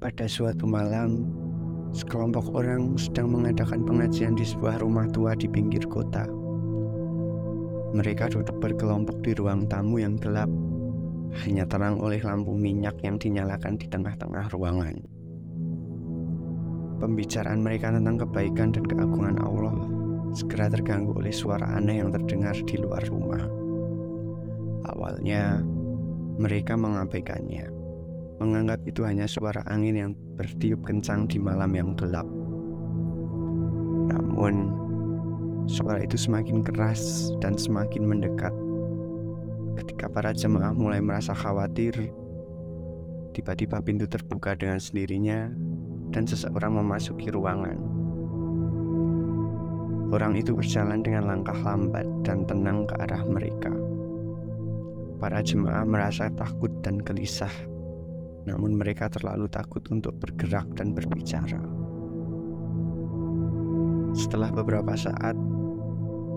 Pada suatu malam, sekelompok orang sedang mengadakan pengajian di sebuah rumah tua di pinggir kota. Mereka duduk berkelompok di ruang tamu yang gelap, hanya terang oleh lampu minyak yang dinyalakan di tengah-tengah ruangan. Pembicaraan mereka tentang kebaikan dan keagungan Allah segera terganggu oleh suara aneh yang terdengar di luar rumah. Awalnya, mereka mengabaikannya menganggap itu hanya suara angin yang bertiup kencang di malam yang gelap. Namun, suara itu semakin keras dan semakin mendekat. Ketika para jemaah mulai merasa khawatir, tiba-tiba pintu terbuka dengan sendirinya dan seseorang memasuki ruangan. Orang itu berjalan dengan langkah lambat dan tenang ke arah mereka. Para jemaah merasa takut dan gelisah namun mereka terlalu takut untuk bergerak dan berbicara. Setelah beberapa saat,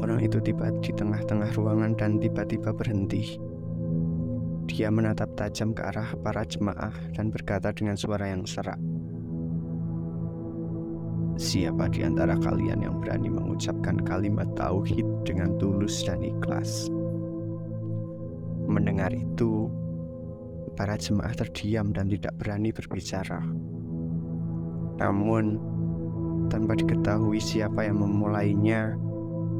orang itu tiba di tengah-tengah ruangan dan tiba-tiba berhenti. Dia menatap tajam ke arah para jemaah dan berkata dengan suara yang serak, Siapa di antara kalian yang berani mengucapkan kalimat tauhid dengan tulus dan ikhlas? Mendengar itu, para jemaah terdiam dan tidak berani berbicara. Namun, tanpa diketahui siapa yang memulainya,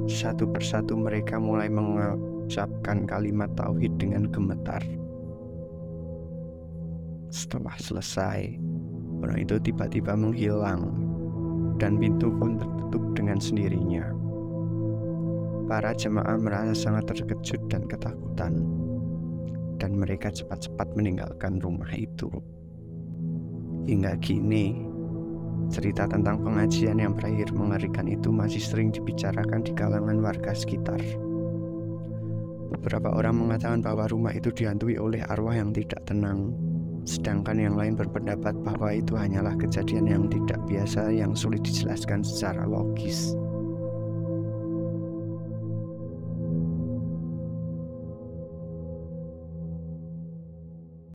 satu persatu mereka mulai mengucapkan kalimat tauhid dengan gemetar. Setelah selesai, orang itu tiba-tiba menghilang dan pintu pun tertutup dengan sendirinya. Para jemaah merasa sangat terkejut dan ketakutan dan mereka cepat-cepat meninggalkan rumah itu. Hingga kini, cerita tentang pengajian yang berakhir mengerikan itu masih sering dibicarakan di kalangan warga sekitar. Beberapa orang mengatakan bahwa rumah itu dihantui oleh arwah yang tidak tenang, sedangkan yang lain berpendapat bahwa itu hanyalah kejadian yang tidak biasa yang sulit dijelaskan secara logis.